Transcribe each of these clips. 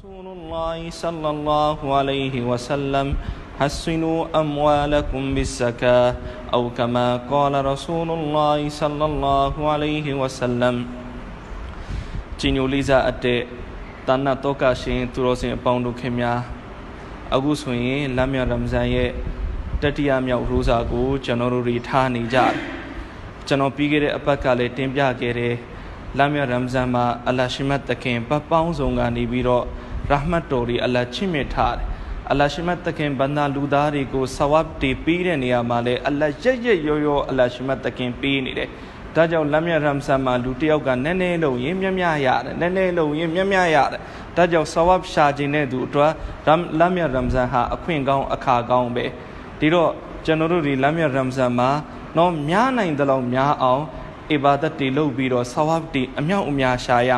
رسول الله صلى الله عليه وسلم حسنوا أموالكم بالزكاة أو كما قال رسول الله صلى الله عليه وسلم جينيو ليزا أتي تانا توكا شين تورو باوندو كيميا أغو سوين لاميا رمزان يه တတိယမြောက်ရိုးစာကိုကျွန်တော်တို့တွေထားနေကြတယ်ကျွန်တော်ပြီးခဲ့တဲ့အပတ်ကလည်းတင်ပြခဲ့တယ်လမ်းမြရမ်ဇန်မှာအလရှိမတ်တခင်ပပောင်းဆောင်ကနေပြီးတော့ ရဟမတ်တော်တွေအလ္လာချစ်မြတ်ထားတယ်အလ္လာရှိမတ်တခင်ဘန္နာလူသားတွေကိုဆဝပ်တီပေးတဲ့နေရာမှာလည်းအလ္လာရက်ရက်ရောရောအလ္လာရှိမတ်တခင်ပေးနေတယ်ဒါကြောင့်လမ်းမြရမ်ဆန်မှာလူတယောက်ကနည်းနည်းလုံးရင်မြတ်မြတ်ရတယ်နည်းနည်းလုံးရင်မြတ်မြတ်ရတယ်ဒါကြောင့်ဆဝပ်ရှာခြင်းတဲ့သူအတွက်လမ်းမြရမ်ဆန်ဟာအခွင့်ကောင်းအခါကောင်းပဲဒီတော့ကျွန်တော်တို့ဒီလမ်းမြရမ်ဆန်မှာတော့များနိုင်တဲ့လောက်များအောင်အီဘာဒတ်တွေလုပ်ပြီးတော့ဆဝပ်တွေအမြောက်အများရှာရ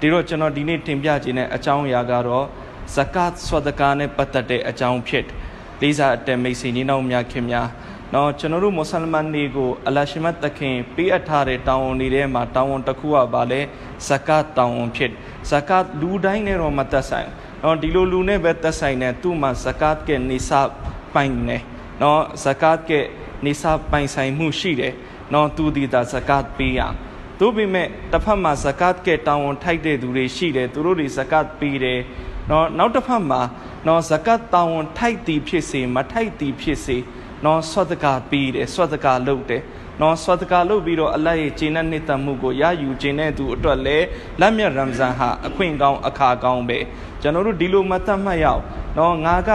ဒီတော့ကျွန်တော်ဒီနေ့တင်ပြခြင်းတဲ့အကြောင်းအရာကတော့ဇကတ်ဆွဒကာနဲ့ပတ်သက်တဲ့အကြောင်းဖြစ်လေးစားအတမိတ်စီညီနောင်များခင်များနော်ကျွန်တော်တို့မွတ်ဆလမန်တွေကိုအလရှိမတ်တခင်ပေးအပ်ထားတဲ့တောင်းဝန်တွေထဲမှာတောင်းဝန်တစ်ခုကပါလဲဇကတ်တောင်းဝန်ဖြစ်ဇကတ်လူတိုင်းနဲ့တော့မသက်ဆိုင်နော်ဒီလိုလူနဲ့ပဲသက်ဆိုင်တဲ့သူ့မှာဇကတ်ကနိဆပ်ပိုင်နေနော်ဇကတ်ကနိဆပ်ပိုင်ဆိုင်မှုရှိတယ်နော်သူဒီတာဇကတ်ပေးရ သို့ပေမဲ့တစ်ဖက်မှာဇကတ်ကတောင်းဝန်ထိုက်တဲ့သူတွေရှိတယ်သူတို့တွေဇကတ်ပေးတယ်နော်နောက်တစ်ဖက်မှာနော်ဇကတ်တောင်းဝန်ထိုက်သည်ဖြစ်စေမထိုက်သည်ဖြစ်စေနော်ဆွတ်တကာပြီးတယ်ဆွတ်တကာလုပ်တယ် နော်ဆွတ်တကာလုပ်ပြီးတော့အလတ်ရဲ့ဂျင်းနဲ့နှစ်သက်မှုကိုရယူခြင်းတဲ့သူအတွက်လည်းလက်မြတ်ရမ်ဇန်ဟာအခွင့်ကောင်းအခါကောင်းပဲကျွန်တော်တို့ဒီလိုမတ်သက်မှတ်ရအောင်နော်ငါက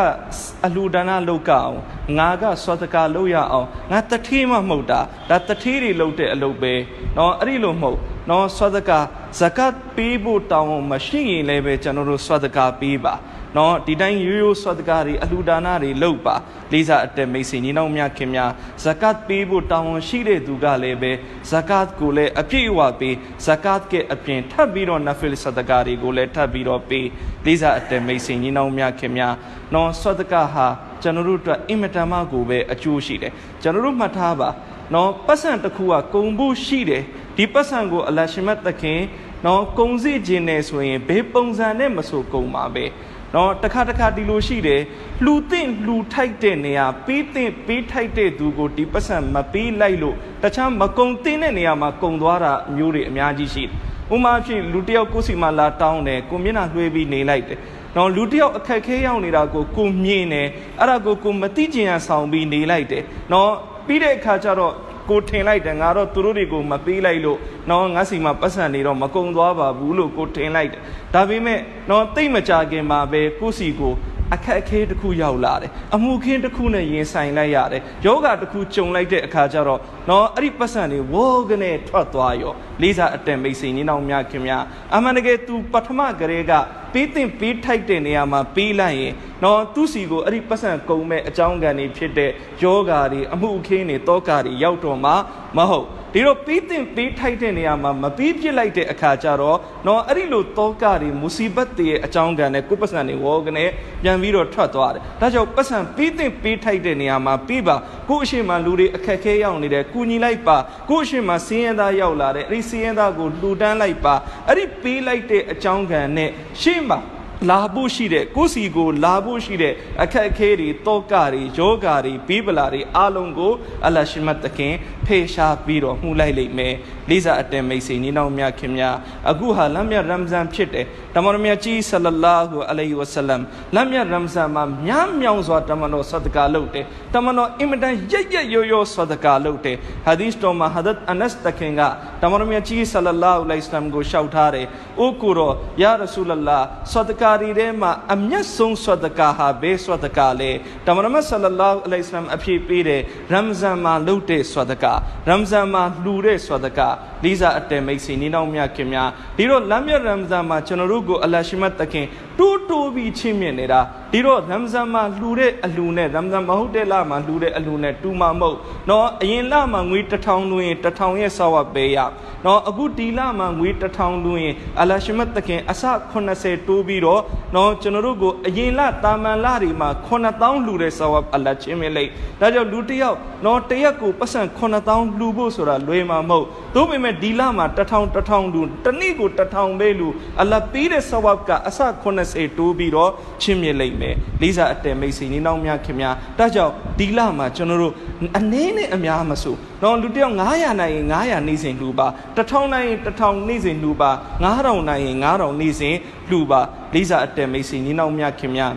အလှူဒါနလုပ်ကအောင်ငါကဆွတ်တကာလုပ်ရအောင်ငါတထေးမှမဟုတ်တာဒါတထေးတွေလုပ်တဲ့အလုပ်ပဲနော်အဲ့ဒီလိုမဟုတ်နော်ဆွတ်တကာဇကတ်ပေးဖို့တောင်းမရှိရင်လည်းပဲကျွန်တော်တို့ဆွတ်တကာပေးပါ နော်ဒီတိုင်းရိုးရိုးဆွတ်တကားတွေအလှူဒါနတွေလုပ်ပါလေးစားအတက်မိတ်ဆွေညီနောင်များခင်များဇကတ်ပေးဖို့တောင်းဝန်ရှိတဲ့သူကလည်းပဲဇကတ်ကိုလည်းအပြည့်အဝပေးဇကတ်ကအပြင်ထပ်ပြီးတော့နဖလ်ဆဒကာတွေကိုလည်းထပ်ပြီးတော့ပေးလေးစားအတက်မိတ်ဆွေညီနောင်များခင်များနော်ဆွတ်တကားဟာကျွန်တော်တို့အတွက်အင်မတန်မှကိုပဲအကျိုးရှိတယ်ကျွန်တော်တို့မှတ်ထားပါနော်ပတ်စံတစ်ခုကကုံဖို့ရှိတယ်ဒီပတ်စံကိုအလရှိမတ်သခင်နော်ကုံစီခြင်းနဲ့ဆိုရင်ဘေးပုံစံနဲ့မဆိုကုံပါပဲ နော်တခါတခါဒီလိုရှိတယ်လှူသင့်လှူထိုက်တဲ့နေရာပေးသင့်ပေးထိုက်တဲ့သူကိုဒီပတ်စံမပေးလိုက်လို့တခြားမကုံတင်တဲ့နေရာမှာကုံသွားတာမျိုးတွေအများကြီးရှိတယ်ဥမာဖြစ်လူတယောက်ကိုယ်စီမှာလာတောင်းတယ်ကိုမျက်နှာလွှဲပြီးနေလိုက်တယ်နော်လူတယောက်အခက်ခဲရောက်နေတာကိုကိုမြင်တယ်အဲ့ဒါကိုကိုမသိကျင်ရဆောင်ပြီးနေလိုက်တယ်နော်ပြီးတဲ့အခါကျတော့ ကိုထင်လိုက်တယ်ငါတော့သူတို့တွေကိုမပေးလိုက်လို့နော်ငါစီမှာပတ်စံနေတော့မကုံသွားပါဘူးလို့ကိုထင်လိုက်တယ်ဒါပေမဲ့နော်တိတ်မကြခင်မှာပဲကိုစီကိုအခက်အခဲတစ်ခုရောက်လာတယ်အမှုခင်းတစ်ခုနဲ့ရင်ဆိုင်လိုက်ရတယ်ယောဂတစ်ခုကြုံလိုက်တဲ့အခါကျတော့နော်အဲ့ဒီပတ်စံတွေဝေါကနေထွက်သွားရောလေးစားအတန်မိတ်ဆွေညီနောင်များခင်များအမှန်တကယ် तू ပထမကလေးက ပေးတင်ပေးထိုက်တဲ့နေရာမှာပေးလိုက်ရင်နော်သူ့စီကိုအဲ့ဒီပတ်စံကုံမဲ့အကြောင်းကန်တွေဖြစ်တဲ့ယောဂါတွေအမှုအခင်းတွေတောကတွေရောက်တော့မှမဟုတ်ဒီတော့ပြီးတင်ပြီးထိုက်တဲ့နေရာမှာမပြီးပြစ်လိုက်တဲ့အခါကျတော့နော်အဲ့ဒီလိုတောကတွေမူစီဘတ်တွေရဲ့အကြောင်းကံနဲ့ကိုပတ်စံတွေဝေါကနေပြန်ပြီးတော့ထွက်သွားတယ်ဒါကြောင့်ပတ်စံပြီးတင်ပြီးထိုက်တဲ့နေရာမှာပြီးပါကိုအရှိမလူတွေအခက်ခဲရောက်နေတယ်ကုညီလိုက်ပါကိုအရှိမစင်းရဲသားရောက်လာတယ်အဲ့ဒီစင်းရဲသားကိုလှူဒန်းလိုက်ပါအဲ့ဒီပေးလိုက်တဲ့အကြောင်းကံနဲ့ရှေ့မှာလာဖို့ရှိတဲ့ကိုစီကိုလာဖို့ရှိတဲ့အခက်အခဲတွေတောကတွေယောဂါတွေဘိဗလာတွေအလုံးကိုအလရှိမတ်တခင် ဖေရှားပြီးတော့မှုလိုက်လိမ့်မယ်လေးစားအတန်မိတ်ဆွေညီနောင်များခင်များအခုဟာလမ်းမြတ်ရမ်ဇန်ဖြစ်တယ်တမန်တော်မြတ်ကြီးဆလလာဟူအလိုင်ဝဆလမ်လမ်းမြတ်ရမ်ဇန်မှာမြားမြောင်စွာတမန်တော်ဆဒကာလုပ်တယ်တမန်တော်အင်မတန်ရက်ရက်ရိုးရိုးဆဒကာလုပ်တယ်ဟာဒီစ်တော်မှာဟာဒတ်အနတ်တခင်ကတမန်တော်မြတ်ကြီးဆလလာဟူအလိုင်စလမ်ကိုရှောက်ထားတယ်အိုကိုရောယာရဆူလလာဆဒကာရီထဲမှာအမျက်ဆုံးဆဒကာဟာဘေးဆဒကာလေတမန်တော်မြတ်ဆလလာဟူအလိုင်စလမ်အဖြစ်ပေးတယ်ရမ်ဇန်မှာလုပ်တဲ့ဆဒကာရမ်ဇန်မှာလှူတဲ့ဆဒကာလီဇာအတဲမိတ်ဆွေနေနောက်မြခင်များဒီတော့လမ်းမြရမ်ဇန်မှာကျွန်တော်တို့ကိုအလရှိမတ်တခင် တိုးတိုးပြီးချင်းမြင့်နေတာဒီတော့ရမ်ဇန်မှာလှူတဲ့အလှူနဲ့ရမ်ဇန်မဟုတ်တဲ့လမှာလှူတဲ့အလှူနဲ့တူမှာမဟုတ်နော်အရင်လမှာငွေ1000လူရင်1000ရဲ့ဆောက်ဝပေးရနော်အခုဒီလမှာငွေ1000လူရင်အလရှမတ်တခင်အစ80တိုးပြီးတော့နော်ကျွန်တော်တို့ကိုအရင်လတာမန်လတွေမှာ9000လှူတဲ့ဆောက်ဝအလချင်းမလိုက်ဒါကြောင့်လူတစ်ယောက်နော်တရက်ကိုပတ်စံ9000လှူဖို့ဆိုတာလွယ်မှာမဟုတ်သို့ပေမဲ့ဒီလမှာ1000 1000လူတနေ့ကို1000ပဲလူအလပေးတဲ့ဆောက်ကအစ80တိုးပြီးတော့ချင်းမြစ်လိုက်မယ်လေးစားအတဲမိတ်ဆွေနေနောက်များခင်များဒါကြောင့်ဒီလမှာကျွန်တော်တို့အနည်းနဲ့အများမဆိုတော့လူတယောက်900နိုင်ရင်900နေစဉ်လူပါ1000နိုင်ရင်1000နေစဉ်လူပါ9000နိုင်ရင်9000နေစဉ်လူပါလေးစားအတဲမိတ်ဆွေနေနောက်များခင်များ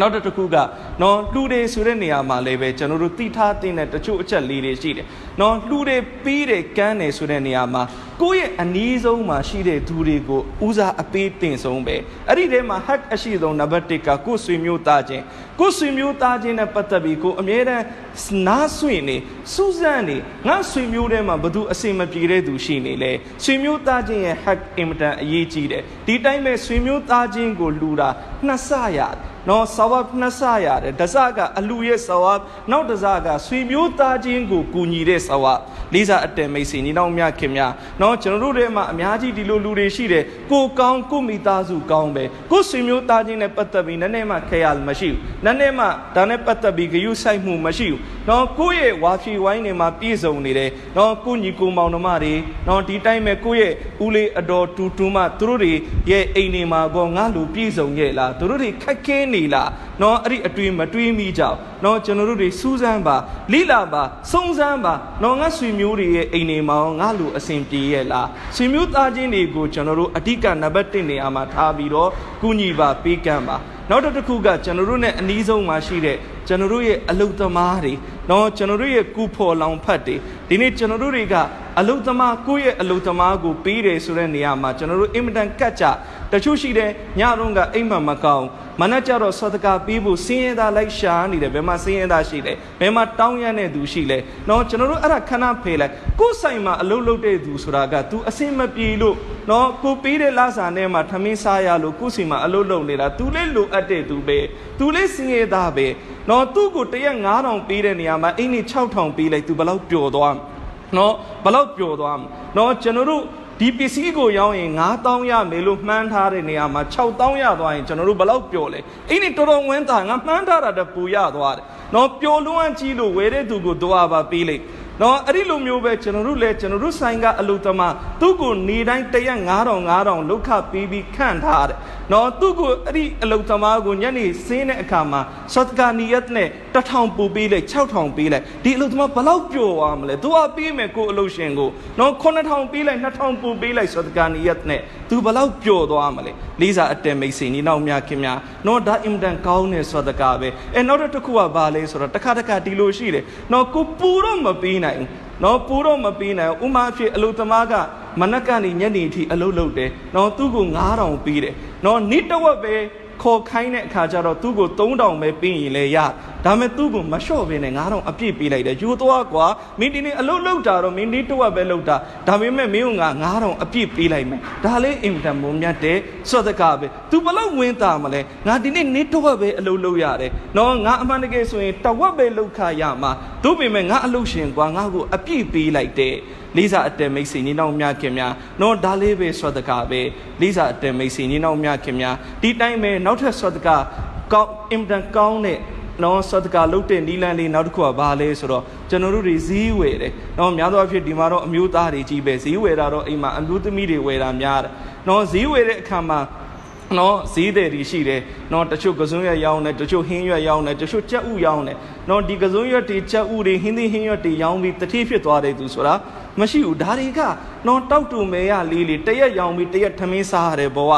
နောက်တစ်ခုကနော်လှူတယ်ဆိုတဲ့နေရာမှာလည်းပဲကျွန်တော်တို့သိထားတဲ့တချို့အချက်လေးတွေရှိတယ်နော်လှူတယ်ပြီးတယ်ကမ်းတယ်ဆိုတဲ့နေရာမှာ ကိုယ့်ရဲ့အနည်းဆုံးမှာရှိတဲ့သူတွေကိုဦးစားအပေးတင်ဆုံးပဲအဲ့ဒီထဲမှာ hack အရှိဆုံးနံပါတ်1ကကိုယ်ဆွေမျိုးသားချင်းကိုယ်ဆွေမျိုးသားချင်းနဲ့ပတ်သက်ပြီးကိုအမြဲတမ်းနားဆွင့်နေစူးစမ်းနေငါဆွေမျိုးထဲမှာဘသူအစင်မပြေတဲ့သူရှိနေလဲဆွေမျိုးသားချင်းရဲ့ hack အင်မတန်အရေးကြီးတယ်ဒီတိုင်းပဲဆွေမျိုးသားချင်းကိုလှူတာနှစ်ဆရတယ်နော်ဆဝပ်နှစ်ဆရတယ်တစကအလူရဲ့ဆဝပ်နောက်တစကဆွေမျိုးသားချင်းကိုကူညီတဲ့ဆဝပ် လေးစားအတဲမိတ်ဆွေညီနောင်မြခင်များနော်ကျွန်တော်တို့ထဲမှာအများကြီးဒီလိုလူတွေရှိတယ်ကိုကောင်းကိုမိသားစုကောင်းပဲကိုဆွေမျိုးသားချင်းနဲ့ပတ်သက်ပြီးနည်းနည်းမှခဲရမရှိဘူးနည်းနည်းမှဒါနဲ့ပတ်သက်ပြီးဂယုဆိုင်မှုမရှိဘူးနော်ကိုယ့်ရဲ့ဝါဖြီဝိုင်းတွေမှာပြည့်စုံနေတယ်နော်ကိုညီကိုမောင်နှမတွေနော်ဒီတိုင်းပဲကိုယ့်ရဲ့ဦးလေးအတော်တူတူမှသူတို့တွေရဲ့အိမ်တွေမှာကောငါလူပြည့်စုံရဲ့လားသူတို့တွေခက်ခဲနေလားနော်အဲ့ဒီအတွေ့မတွေးမိကြဘူး နော်ကျွန်တော်တို့တွေစူးစမ်းပါလိလာပါစုံစမ်းပါနော်ငါဆွေမျိုးတွေရဲ့အိမ်တွေမှာငါလူအစဉ်ပြေရဲ့လားဆွေမျိုးသားချင်းတွေကိုကျွန်တော်တို့အဓိကနံပါတ်1နေရာမှာထားပြီးတော့ကုညီပါပေးကမ်းပါနောက်တစ်ခုကကျွန်တော်တို့ ਨੇ အနည်းဆုံးမှာရှိတဲ့ ကျွန်တော်တို့ရဲ့အလုသမားတွေနော်ကျွန်တော်တို့ရဲ့ကုဖော်လောင်ဖတ်တွေဒီနေ့ကျွန်တော်တို့တွေကအလုသမားကိုယ့်ရဲ့အလုသမားကိုပေးတယ်ဆိုတဲ့နေရာမှာကျွန်တော်တို့အင်မတန်ကတ်ကြတချို့ရှိတယ်ညတော့ကအိမ်မမကောင်းမနက်ကြတော့ဆောတကာပေးဖို့စင်းရဲသားလိုက်ရှာနေတယ်ဘယ်မှာစင်းရဲသားရှိလဲဘယ်မှာတောင်းရတဲ့သူရှိလဲနော်ကျွန်တော်တို့အဲ့ဒါခဏဖေးလိုက်ကိုယ်ဆိုင်မှာအလုလုပ်တဲ့သူဆိုတာက तू အစင်မပြေလို့နော်ကိုပေးတဲ့လစာနဲ့မှထမင်းစားရလို့ကိုယ်စီမှာအလုလုပ်နေတာ तू လေးလိုအပ်တဲ့သူပဲ तू လေးစင်းရဲသားပဲနော်သူ့ကိုတရက်9000ပေးတဲ့နေရာမှာအိမ်နေ6000ပေးလိုက် तू ဘယ်လောက်ပျော်သွားနော်ဘယ်လောက်ပျော်သွားနော်ကျွန်တော်တို့ဒီပစ္စည်းကိုရောင်းရင်9000ရမယ်လို့မှန်းထားတဲ့နေရာမှာ6000ရသွားရင်ကျွန်တော်တို့ဘယ်လောက်ပျော်လဲအဲ့ဒီတော်တော်ဝင်းတာငါမှန်းထားတာတပူရသွားတယ်နော်ပျော်လွန်းကြီးလို့ဝယ်တဲ့သူကိုတော့ပါပေးလိုက်နော်အဲ့ဒီလိုမျိုးပဲကျွန်တော်တို့လည်းကျွန်တော်တို့ဆိုင်ကအလုတမသူ့ကိုနေတိုင်းတရက်9000 9000လောက်ခပြီးပြီးခန့်ထားတယ် နော်သူ့ကိုအဲ့ဒီအလုတမကိုညနေစင်းတဲ့အခါမှာစတ်ကာနီယတ်နဲ့1000ပူပေးလိုက်6000ပေးလိုက်ဒီအလုတမဘလောက်ပျော်သွားမလဲသူကပေးမယ်ကိုအလုရှင်ကိုနော်9000ပေးလိုက်2000ပူပေးလိုက်စတ်ကာနီယတ်နဲ့သူဘလောက်ပျော်သွားမလဲလေးစားအတဲမိတ်ဆွေနီနောက်များခင်များနော်ဒါအင်တန်ကောင်းတဲ့စတ်ကာပဲအဲနောက်တစ်ခုကဘာလဲဆိုတော့တစ်ခါတစ်ခါဒီလိုရှိတယ်နော်ကိုပူတော့မပေးနိုင်ဘူးနော်ပူတော့မပေးနိုင်ဥမာဖြစ်အလုသမားက မနက်ကနေညနေထိအလုလုပ်တယ်နော်သူ့ကို9000ပေးတယ်နော်နိတဝက်ပဲခေါ်ခိုင်းတဲ့အခါကျတော့သူ့ကို3000ပဲပေးရင်လည်းရဒါမဲ့သူ့ကိုမလျှော့ဘဲနဲ့9000အပြည့်ပေးလိုက်တယ်ယူသွားကွာမင်းဒီနေ့အလုလောက်တာတော့မင်းဒီတဝက်ပဲလောက်တာဒါပေမဲ့မင်းက9000အပြည့်ပေးလိုက်မယ်ဒါလေးအင်တန်မုံမြတ်တဲ့စောတကပဲ तू ဘလောက်ဝင်းတာမလဲငါဒီနေ့နေတဝက်ပဲအလုလောက်ရတယ်နော်ငါအမှန်တကယ်ဆိုရင်တဝက်ပဲလောက်ခရမှာတို့ပေမဲ့ငါအလုရှင်ကွာငါ့ကိုအပြည့်ပေးလိုက်တဲ့လေးစားအတဲမိတ်ဆွေညီနောင်များခင်များနော်ဒါလေးပဲဆွတ်တကားပဲလေးစားအတဲမိတ်ဆွေညီနောင်များခင်များဒီတိုင်းပဲနောက်ထပ်ဆွတ်တကားကောင်းအင်တန်ကောင်းတဲ့နော်ဆွတ်တကားလုတ်တဲ့နီလန်းလေးနောက်တစ်ခုကဘာလဲဆိုတော့ကျွန်တော်တို့တွေဈေးဝယ်တယ်နော်များသောအားဖြင့်ဒီမှာတော့အမျိုးသားတွေကြီးပဲဈေးဝယ်တာတော့အိမ်မှာအမျိုးသမီးတွေဝယ်တာများတယ်နော်ဈေးဝယ်တဲ့အခါမှာ နော်ဈေးတယ်တွေရှိတယ်နော်တချို့ကစုံရွက်ရောင်းတယ်တချို့ဟင်းရွက်ရောင်းတယ်တချို့ကြက်ဥရောင်းတယ်နော်ဒီကစုံရွက်တွေကြက်ဥတွေဟင်းသီးဟင်းရွက်တွေရောင်းပြီးတတိဖြစ်သွားတဲ့သူဆိုတာမရှိဘူးဒါတွေကနော်တောက်တူမဲရလေးလေးတရက်ရောင်းပြီးတရက်ထမင်းစားရတယ်ဘဝ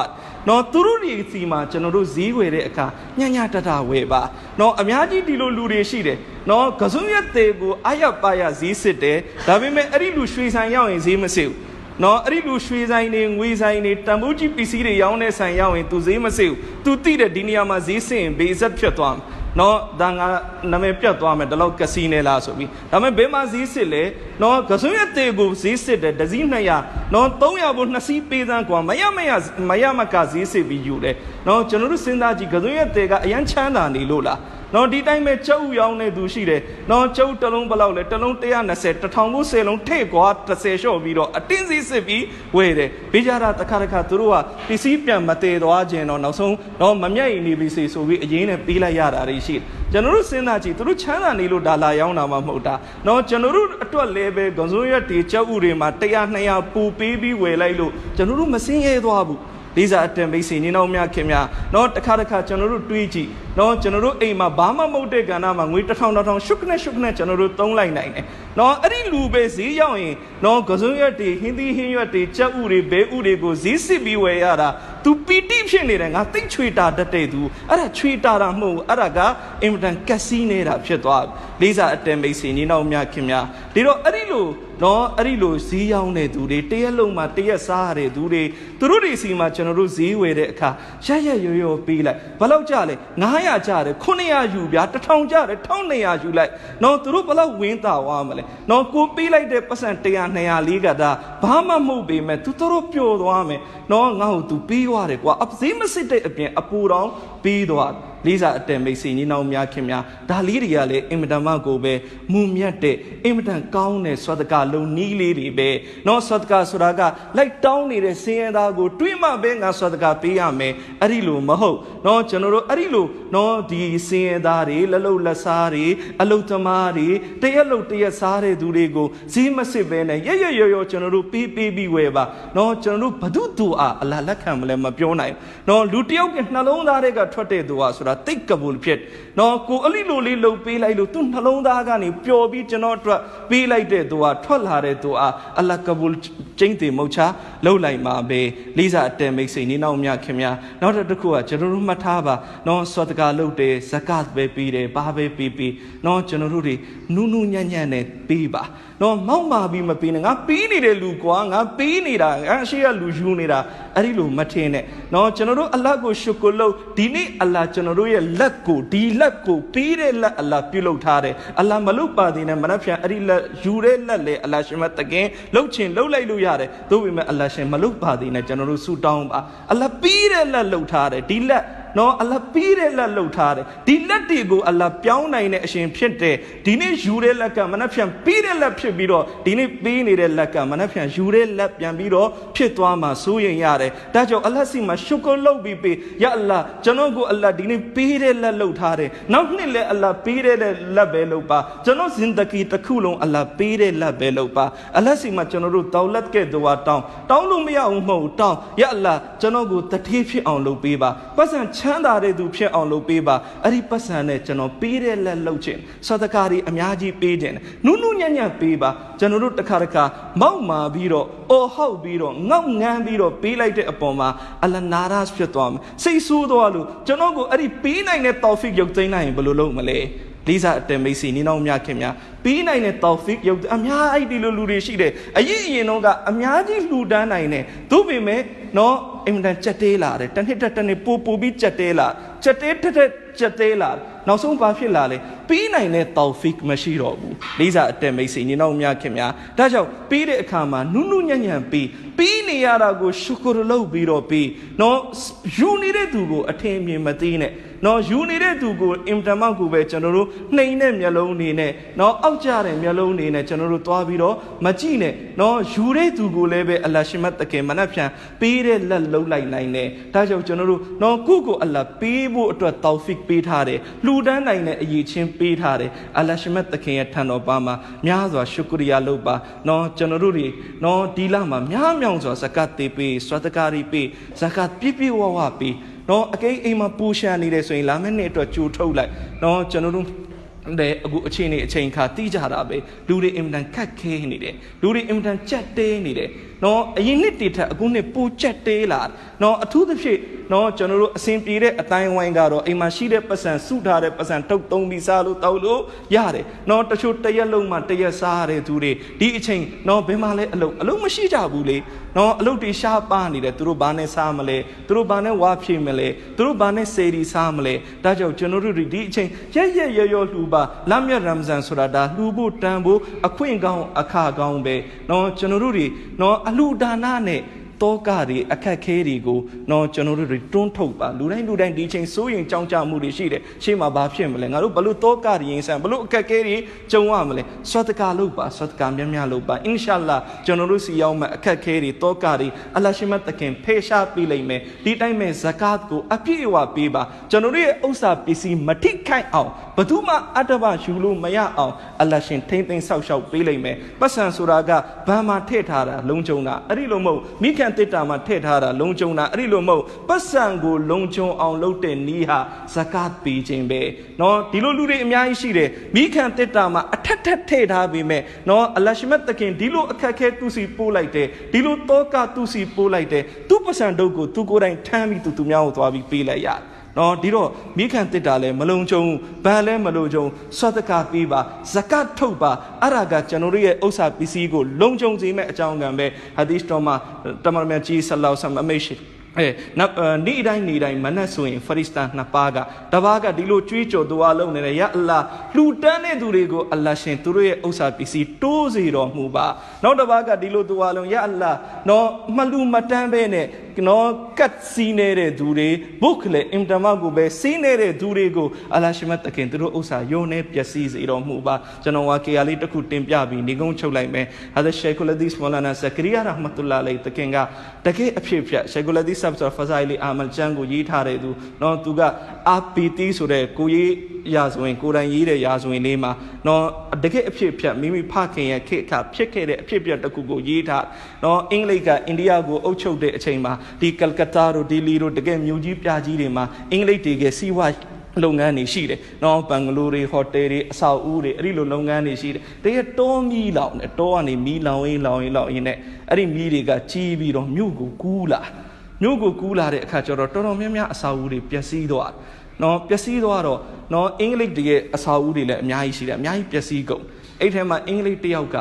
နော်သူတို့တွေစီမှာကျွန်တော်တို့ဈေးဝယ်တဲ့အခါညညတတဝယ်ပါနော်အများကြီးဒီလိုလူတွေရှိတယ်နော်ကစုံရွက်တွေကိုအယပ်ပါရဈေးစစ်တယ်ဒါပေမဲ့အဲ့ဒီလူရွှေဆိုင်ရောက်ရင်ဈေးမစစ်ဘူး နော်အဲ့ဒီလူရွှေဆိုင်တွေငွေဆိုင်တွေတန်ဖိုးကြီးပစ္စည်းတွေရောင်းတဲ့ဆိုင်ရောက်ရင်သူဈေးမစစ်ဘူးသူသိတဲ့ဒီနေရာမှာဈေးစစ်ရင်ဘေးဆက်ဖြစ်သွားမှာနော်ဒါငါနာမည်ပြတ်သွားမယ်ဒီလောက်ကစီနေလားဆိုပြီးဒါပေမဲ့ဘေးမှာဈေးစစ်လေနော်ကစွန်းရတဲ့ကိုဈေးစစ်တယ်ဒဇီ200နော်300ဘုနှစ်စီးပေးသန်းကွာမရမရမရမကဈေးစစ်ပြီးယူတယ်နော်ကျွန်တော်တို့စဉ်းစားကြည့်ကစွန်းရတဲ့ကအရန်ချမ်းသာနေလို့လား နော်ဒီတိုင်းပဲကျုပ်ရောင်းနေသူရှိတယ်နော်ကျုပ်တလုံးဘလောက်လဲတလုံး120တထောင်ကို10လုံးထိတ်ကွာ30လျှော့ပြီးတော့အတင်းစီစစ်ပြီးဝယ်တယ်ဘေးကြတာတစ်ခါတစ်ခါသူတို့ကပစ္စည်းပြန်မတည်သွားခြင်းတော့နောက်ဆုံးတော့မမြတ်ရင်နေပြီစီဆိုပြီးအရင်နဲ့ပေးလိုက်ရတာတွေရှိတယ်ကျွန်တော်တို့စဉ်းစားကြည့်သူတို့ချမ်းသာနေလို့ဒါလာရောင်းတာမှမဟုတ်တာနော်ကျွန်တော်တို့အတွက်လည်းပဲဂွန်စိုးရက်တီကျုပ်ဥတွေမှာ100 200ပူပေးပြီးဝယ်လိုက်လို့ကျွန်တော်တို့မစင်းရဲသွားဘူးလေးစားအတန်မိတ်ဆွေညီနောင်များခင်များနော်တစ်ခါတစ်ခါကျွန်တော်တို့တွေးကြည့် နော်ကျွန်တော်တို့အိမ်မှာဘာမှမဟုတ်တဲ့ကဏ္ဍမှာငွေတစ်ထောင်တစ်ထောင်ရှုပ်ခနဲ့ရှုပ်ခနဲ့ကျွန်တော်တို့သုံးလိုက်နိုင်တယ်နော်အဲ့ဒီလူပဲဈေးရောက်ရင်နော်ကစွန်းရွက်တွေဟင်းသီးဟင်းရွက်တွေကြက်ဥတွေဘဲဥတွေကိုဈေးစစ်ပြီးဝယ်ရတာ तू ပီတိဖြစ်နေတယ်ငါတိတ်ချွေတာတတ်တဲ့ तू အဲ့ဒါချွေတာတာမဟုတ်ဘူးအဲ့ဒါကအင်မတန်ကက်စီနေတာဖြစ်သွားလေးစားအတန်မိတ်စီနေနောက်များခင်များဒီတော့အဲ့ဒီလိုနော်အဲ့ဒီလိုဈေးရောက်တဲ့သူတွေတရက်လုံးမှာတရက်စားရတဲ့သူတွေသူတို့တွေစီမှာကျွန်တော်တို့ဈေးဝယ်တဲ့အခါရရရရပေးလိုက်ဘယ်လောက်ကြလဲ900ကြတယ်900ယူဗျာ1000ကြတယ်1200ယူလိုက်နော်သူတို့ဘယ်လောက်ဝင်းတာဝါမလဲနော်ကိုပေးလိုက်တဲ့ပတ်စံ100 200လေးကဒါဘာမှမဟုတ်ပေမဲ့သူတို့ပျော်သွားမယ်နော်ငါ့ကိုသူပေးသွားတယ်ကွာအဈေးမစစ်တဲ့အပြင်အပူတော်ပေးသွားတယ်လေးစားအတန်မိတ်ဆွေညီနောင်များခင်များဒါလေးတွေကလည်းအင်မတန်မှကိုပဲမူမြတ်တဲ့အင်မတန်ကောင်းတဲ့ဆွတ်တကလုံနီးလေးတွေပဲနော်ဆွတ်တကဆိုတာကလိုက်တောင်းနေတဲ့စင်ရသားကိုတွေးမှပဲငါဆွတ်တကပေးရမယ်အဲ့ဒီလိုမဟုတ်နော်ကျွန်တော်တို့အဲ့ဒီလိုနော်ဒီစင်ရသားတွေလလုတ်လက်စားတွေအလုတ်သမားတွေတရက်လုတ်တရက်စားတဲ့သူတွေကိုဈေးမစစ်ပဲနဲ့ရရရရကျွန်တော်တို့ပေးပေးပြီးဝယ်ပါနော်ကျွန်တော်တို့ဘု து တူအားအလလက်ခံမလဲမပြောနိုင်နော်လူတယောက်ကနှလုံးသားတွေကထွက်တဲ့သူဟာဆိုတာတိတ်ကပူဖြစ်နော်ကိုအလိလိုလေးလှုပ်ပေးလိုက်လို့သူနှလုံးသားကနေပျော်ပြီးကျွန်တော်အတွက်ပေးလိုက်တဲ့သူဟာထွက်လာတဲ့သူဟာအလကပူကျင်းတေမုတ်ချလှုပ်လိုက်မှာပဲလိစာအတန်မိတ်စိန်နေနောက်မြခင်များနောက်တစ်ခုကကျွန်တော်တို့မှတ်ထားပါနော်စောတကာလှုပ်တယ်ဇကတ်ပဲပြီးတယ်ဘာပဲပြီးပြီးနော်ကျွန်တော်တို့တွေနူးနူးညံ့ညံ့နဲ့ပြီးပါနော်မောက်မာပြီးမပြီးနဲ့ငါပြီးနေတဲ့လူကွာငါပြီးနေတာငါအရှိရလူယူနေတာအဲ့ဒီလိုမထင်နဲ့နော်ကျွန်တော်တို့အလတ်ကိုရှုကုလို့ဒီနေ့အလတ်ကျွန်တော်တို့ရဲ့လက်ကိုဒီလက်ကိုပြီးတဲ့လက်အလတ်ပြုလုပ်ထားတယ်အလတ်မလုပ်ပါသေးနဲ့မနှက်ဖြန်အဲ့ဒီလက်ယူတဲ့လက်လေအလတ်ရှင်မတကင်းလှုပ်ချင်လှုပ်လိုက်လို့ရတယ်သို့ပေမဲ့အလတ်ရှင်မလုပ်ပါသေးနဲ့ကျွန်တော်တို့ဆူတောင်းပါအလတ်ပြီးတဲ့လက်လှုပ်ထားတယ်ဒီလက် နော်အလတ်ပြီးတဲ့လက်လှုပ်ထားတယ်ဒီလက်တွေကိုအလတ်ပြောင်းနိုင်တဲ့အရှင်ဖြစ်တယ်ဒီနေ့ယူတဲ့လက်ကမနှက်ဖြန်ပြီးတဲ့လက်ဖြစ်ပြီးတော့ဒီနေ့ပေးနေတဲ့လက်ကမနှက်ဖြန်ယူတဲ့လက်ပြန်ပြီးတော့ဖြစ်သွားမှစိုးရင်ရတယ်ဒါကြောင့်အလတ်စီမှာရှုကလုပ်ပြီးပေးရအလ္လာကျွန်တော်ကိုအလတ်ဒီနေ့ပေးတဲ့လက်လှုပ်ထားတယ်နောက်နှစ်လည်းအလတ်ပေးတဲ့လက်ပဲလှုပ်ပါကျွန်တော်ဇင်တကီတစ်ခုလုံးအလတ်ပေးတဲ့လက်ပဲလှုပ်ပါအလတ်စီမှာကျွန်တော်တို့တောက်လက်ကဲ့သို့ဟာတောင်းတောင်းလို့မရဘူးမဟုတ်တောင်းရအလ္လာကျွန်တော်ကိုတထေးဖြစ်အောင်လုပ်ပေးပါပတ်စံချမ်းသာတဲ့သူဖြစ်အောင်လုပ်ပေးပါအဲ့ဒီပတ်စံနဲ့ကျွန်တော်ပေးတဲ့လက်လှုပ်ခြင်းစသကာတွေအများကြီးပေးခြင်းနုနုညံ့ညံ့ပေးပါကျွန်တော်တို့တစ်ခါတစ်ခါမောက်မာပြီးတော့အော်ဟောက်ပြီးတော့ငေါက်ငန်းပြီးတော့ပေးလိုက်တဲ့အပေါ်မှာအလနာရစ်ဖြစ်သွားမယ်စိတ်ဆိုးသွားလို့ကျွန်တော်ကိုအဲ့ဒီပေးနိုင်တဲ့တောဖစ်ရုပ်သိမ်းနိုင်ရင်ဘယ်လိုလုပ်မလဲလေးစားအတမိတ်စီနီနောင်မြခင်များပြီးနိုင်တဲ့တောဖစ်ရုပ်အများအဲ့ဒီလိုလူတွေရှိတယ်အရင်အရင်တော့ကအများကြီးလှူဒန်းနိုင်တယ်သို့ပေမဲ့ နော်အင်မတန်ကြက်တေးလာတယ်တစ်နှစ်တစ်တစ်နှစ်ပူပူပြီးကြက်တေးလာကြက်တေးထက်ထက်ကြက်သေးလာနောက်ဆုံးဘာဖြစ်လာလဲ ပြီးနိုင်တဲ့တောဖစ်မရှိတော့ဘူးလေးစားအတက်မိတ်ဆွေညီနောင်များခင်များဒါကြောင့်ပြီးတဲ့အခါမှာနုနုညံ့ညံ့ပြီးပြီးနေရတာကိုရှုကရလုပ်ပြီးတော့ပြီးနော်ယူနေတဲ့သူကိုအထင်မြင်မသိနဲ့နော်ယူနေတဲ့သူကိုအင်တမောက်ကိုပဲကျွန်တော်တို့နှိမ်တဲ့မျက်လုံးနေနဲ့နော်အောက်ကျတဲ့မျက်လုံးနေနဲ့ကျွန်တော်တို့သွားပြီးတော့မကြည့်နဲ့နော်ယူတဲ့သူကိုလည်းပဲအလရှိမတ်တကယ်မနှက်ဖြန်ပေးတဲ့လက်လုံးလိုက်နိုင်တယ်ဒါကြောင့်ကျွန်တော်တို့နော်ကိုကိုအလပေးဖို့အတွက်တောဖစ်ပေးထားတယ်လှူဒန်းနိုင်တဲ့အရေးချင်းပေးထားတယ်အလရှိမတ်တခင်ရဲ့ထံတော်ပါမှာများစွာရှုကရိယာလုပ်ပါနော်ကျွန်တော်တို့တွေနော်ဒီလမှာများမြောင်စွာဇကတ်တေးပေးစွတ်တကာရီပေးဇကတ်ပြည့်ပြည့်ဝဝပေးနော်အကိအိမ်မှာပူရှန်နေတယ်ဆိုရင်လာမယ့်နှစ်အတွက်ကြိုထုတ်လိုက်နော်ကျွန်တော်တို့ တဲ့အခုအချိန်နေအချိန်ခါတီးကြတာပဲလူတွေအင်မတန်ခက်ခဲနေတယ်လူတွေအင်မတန်ကြက်တဲနေတယ်နော်အရင်နှစ်တည်ထက်အခုနှစ်ပိုကြက်တဲလာနော်အထူးသဖြင့်နော်ကျွန်တော်တို့အစဉ်ပြေတဲ့အတိုင်းဝိုင်းကတော့အိမ်မှာရှိတဲ့ပတ်စံစုထားတဲ့ပတ်စံထုတ်သုံးပြီးစားလို့တောက်လို့ရတယ်နော်တချို့တရက်လုံးမှတရက်စားရတဲ့သူတွေဒီအချိန်နော်ဘယ်မှလဲအလုပ်အလုပ်မရှိကြဘူးလေနော်အလုပ်တွေရှားပါနေတယ်သူတို့ဘာနဲ့စားမလဲသူတို့ဘာနဲ့ဝါဖြည့်မလဲသူတို့ဘာနဲ့စေရီစားမလဲဒါကြောင့်ကျွန်တော်တို့ဒီအချိန်ရက်ရက်ရရောလှူပါလမ်းမြတ်ရမ်ဇန်ဆိုတာဒါလှူဖို့တန်ဖို့အခွင့်ကောင်းအခါကောင်းပဲနော်ကျွန်တော်တို့တွေနော်အလှူဒါနနဲ့ တောကတွေအခက်ခဲတွေကိုတော့ကျွန်တော်တို့တွေတွန်းထုတ်ပါလူတိုင်းလူတိုင်းဒီချိန်စိုးရင်ကြောင်းကြမှုတွေရှိတယ်ရှေ့မှာဘာဖြစ်မလဲငါတို့ဘလို့တောကတွေရင်ဆန်ဘလို့အခက်ခဲတွေကြုံရမလဲဆွတ်တကာလုပ်ပါဆွတ်တကာများများလုပ်ပါအင်ရှာလာကျွန်တော်တို့စီရောက်မဲ့အခက်ခဲတွေတောကတွေအလရှိမတ်တခင်ဖေရှားပေးလိုက်မယ်ဒီတိုင်းမဲ့ဇကတ်ကိုအပြည့်အဝပေးပါကျွန်တော်တို့ရဲ့ဥစ္စာပစ္စည်းမထိခိုက်အောင်ဘသူမှအတ္တဘယူလို့မရအောင်အလရှင်ထိမ့်သိမ့်ဆောက်ရှောက်ပေးလိုက်မယ်ပတ်စံဆိုတာကဘန်မှာထည့်ထားတာလုံခြုံတာအဲ့ဒီလိုမဟုတ်မိခင်န့်တစ်တာမှာထည့်ထားတာလုံခြုံတာအဲ့ဒီလိုမဟုတ်ပတ်စံကိုလုံခြုံအောင်လုပ်တဲ့နီးဟာဇကတ်ပေးခြင်းပဲเนาะဒီလိုလူတွေအများကြီးရှိတယ်မိခံတစ်တာမှာအထက်ထက်ထည့်ထားပေမဲ့เนาะအလရှမတ်တခင်ဒီလိုအခက်ခဲသူစီပို့လိုက်တယ်ဒီလိုတောကသူစီပို့လိုက်တယ်သူပတ်စံတို့ကိုသူကိုယ်တိုင်ထမ်းပြီးသူသူများကိုသွားပြီးပေးလိုက်ရတယ် နော်ဒီတော့မိခံတစ်တာလဲမလုံခြုံဘာလဲမလုံခြုံဆွတ်တကပေးပါဇကတ်ထုတ်ပါအဲ့ဒါကကျွန်တော်တို့ရဲ့ဥစ္စာပစ္စည်းကိုလုံခြုံစေမဲ့အကြောင်းကံပဲဟာဒီစ်တော်မှာတမန်တော်မြတ်ကြီးဆလောဆမ်အမိတ်ရှိအဲနေ့တိုင်းနေ့တိုင်းမနက်ဆိုရင်ဖရစ်စတန်နှစ်ပါးကတပါးကဒီလိုကြွေးကြော်ဒွါလုပ်နေတယ်ယာအလ္လာလှူတန်းတဲ့သူတွေကိုအလ္လာရှင်သူတို့ရဲ့ဥစ္စာပစ္စည်းတိုးစေတော်မူပါနောက်တပါးကဒီလိုဒွါလုံးယာအလ္လာနော်မလှူမတန်းပဲနဲ့ နော်ကတ်စီးနေတဲ့သူတွေဘုခလေအင်တမကိုပဲစီးနေတဲ့သူတွေကိုအလ္လာရှင်မတခင်သူတို့ဥစ္စာယုံနေပျက်စီးစေတော်မူပါကျွန်တော်ဝါကေယာလေးတစ်ခုတင်ပြပြီးနေကုန်းချုပ်လိုက်မယ်ဟာဒရှေကုလဒီစ်မောလာနာဇကရီယာရဟမတ်တူလာလိတခင်ကတကယ်အဖြစ်ဖြတ်ရှေကုလဒီစ်ဆပ်ဆိုဖဇိုင်လီအာမလ်ချန်ကိုရေးထားတဲ့သူနော်သူကအာပီတီဆိုတဲ့ကိုရေးရာဇဝင်ကိုယ်တိုင်ရေးတဲ့ရာဇဝင်လေးမှာနော်တကယ်အဖြစ်ဖြတ်မိမိဖခင်ရဲ့ခေတ်အခါဖြစ်ခဲ့တဲ့အဖြစ်ပြက်တစ်ခုကိုရေးထားနော်အင်္ဂလိပ်ကအိန္ဒိယကိုအုပ်ချုပ်တဲ့အချိန်မှာဒီကယ်ကတာတို့ဒီလီတို့တကယ်မြို့ကြီးပြကြီးတွေမှာအင်္ဂလိပ်တွေကစီးပွားလုပ်ငန်းတွေရှိတယ်။နော်ဘန်ဂလိုတွေဟိုတယ်တွေအဆောက်အဦတွေအဲ့ဒီလိုလုပ်ငန်းတွေရှိတယ်။တကယ်တောမီးလောင်တယ်တောကနေမီးလောင်ရင်လောင်ရင်လောင်ရင်နဲ့အဲ့ဒီမီးတွေကကြီးပြီးတော့မြို့ကိုကူးလာမြို့ကိုကူးလာတဲ့အခါကျတော့တော်တော်များများအဆောက်အဦတွေပျက်စီးသွားနော်ပျက်စီးသွားတော့နော်အင်္ဂလိပ်တကယ်အဆောက်အဦတွေလည်းအများကြီးရှိတယ်အများကြီးပျက်စီးကုန်အဲ့ထဲမှာအင်္ဂလိပ်တယောက်က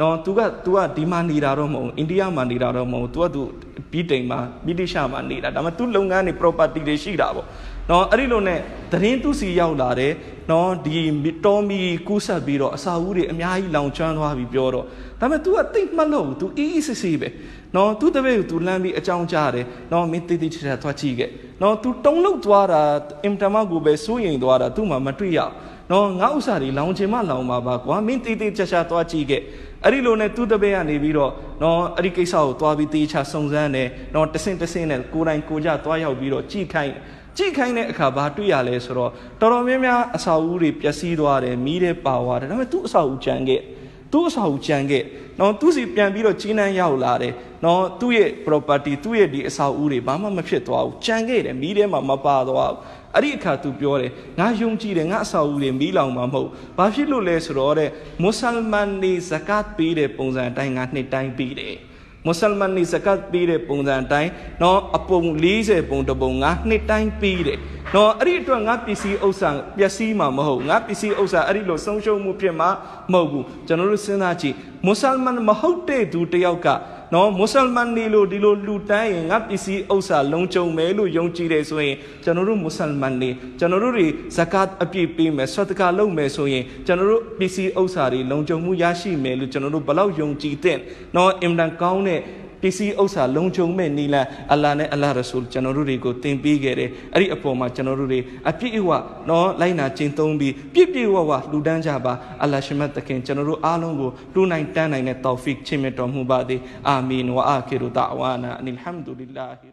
နော် तू က तू ကဒီမှာနေတာတော့မဟုတ်အိန္ဒိယမှာနေတာတော့မဟုတ် तू က तू ပြီးတိမ်မှာမိတိရှာမှာနေတာဒါမှ तू လုပ်ငန်းတွေ property တွေရှိတာပေါ့နော်အဲ့ဒီလိုနဲ့သတင်းသူစီရောက်လာတယ်နော်ဒီတော်မီကူးဆက်ပြီးတော့အစာဦးတွေအများကြီးလောင်ကျွမ်းသွားပြီပြောတော့ဒါပေမဲ့ तू ကတိတ်မှတ်လို့ तू အေးအေးဆေးဆေးပဲနော် तू တပည့်ကို तू လမ်းပြီးအကြောင်းကြားတယ်နော်မင်းတိတ်တိတ်ချာချာသွားကြည့်ခဲ့နော် तू တုံးလုတ်သွားတာအင်တမတ်ကိုပဲစိုးရင်သွားတာ तू မှမတွေ့ရဘူး နော်ငါဥစ္စာတွေလောင်ချင်မှလောင်ပါပါကွာမင်းတိတ်တိတ်ချာချာသွားကြည့်ခဲ့အဲ့ဒီလိုနဲ့သူ့တပည့်ကနေပြီးတော့နော်အဲ့ဒီကိစ္စကိုသွားပြီးတေးချစုံစမ်းတယ်နော်တဆင့်တဆင့်နဲ့ကိုယ်တိုင်ကိုကြသွားရောက်ပြီးတော့ကြည့်ခိုင်းကြည့်ခိုင်းတဲ့အခါဘာတွေ့ရလဲဆိုတော့တော်တော်များများအစာအုပ်တွေပျက်စီးသွားတယ်မီးတွေပါသွားတယ်ဒါပေမဲ့သူ့အစာအုပ်ကြံခဲ့ သူ့အစာအုပ်ကြံခဲ့နော်သူစီပြန်ပြီးတော့ကြီးနှမ်းရောက်လာတယ်နော်သူ့ရဲ့ property သူ့ရဲ့ဒီအစာအုပ်တွေဘာမှမဖြစ်သွားဘူးကြံခဲ့တယ်မီးထဲမှာမပါသွားဘူးအဲ့ဒီအခါသူပြောတယ်ငါယုံကြည်တယ်ငါအစာအုပ်တွေမီးလောင်မှာမဟုတ်ဘာဖြစ်လို့လဲဆိုတော့တဲ့မွတ်ဆလမန်တွေဇကတ်ပေးတဲ့ပုံစံအတိုင်းငါနှစ်တိုင်းပေးတယ် မွတ်ဆလမန်နေစကတ်ပေးတဲ့ပုံစံအတိုင်းနော်အပုံ40ပုံတပုံငါနှစ်တိုင်းပေးတယ်နော်အဲ့ဒီအတွက်ငါပစ္စည်းဥစ္စာပျက်စီးမှာမဟုတ်ငါပစ္စည်းဥစ္စာအဲ့ဒီလိုဆုံးရှုံးမှုဖြစ်မှာမဟုတ်ဘူးကျွန်တော်တို့စဉ်းစားကြည့်မွတ်ဆလမန်မဟုတ်တဲ့သူတယောက်က နော်မွတ်ဆလမန်တွေလို့ဒီလိုလူတန်းရင်ငါပစ္စည်းဥစ္စာလုံခြုံမယ်လို့ယုံကြည်တယ်ဆိုရင်ကျွန်တော်တို့မွတ်ဆလမန်တွေကျွန်တော်တို့တွေဇကတ်အပြည့်ပေးမယ်ဆွတ်တကာလုပ်မယ်ဆိုရင်ကျွန်တော်တို့ပစ္စည်းဥစ္စာတွေလုံခြုံမှုရရှိမယ်လို့ကျွန်တော်တို့ဘလောက်ယုံကြည်တဲ့နော်အင်တန်ကောင်းတဲ့ ပစ္စည်းဥစ္စာလုံခြုံမဲ့နီလန်အလ္လာဟ်နဲ့အလ္လာဟ်ရဆူလ်ကျွန်တော်တို့တွေကိုသင်ပေးခဲ့တယ်အဲ့ဒီအပေါ်မှာကျွန်တော်တို့တွေအပြည့်အဝနော်လိုက်နာကျင့်သုံးပြီးပြည့်ပြည့်ဝဝလူတန်းကြပါအလ္လာဟ်ရှမတ်တခင်ကျွန်တော်တို့အားလုံးကိုလူနိုင်တန်းနိုင်တဲ့တောဖီကချီးမြှင့်တော်မူပါသည်အာမင်ဝအာခီရူဒါဝါနာအနိလ်ဟမ်ဒူလ illah